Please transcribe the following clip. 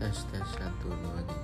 tes tes satu dua tiga.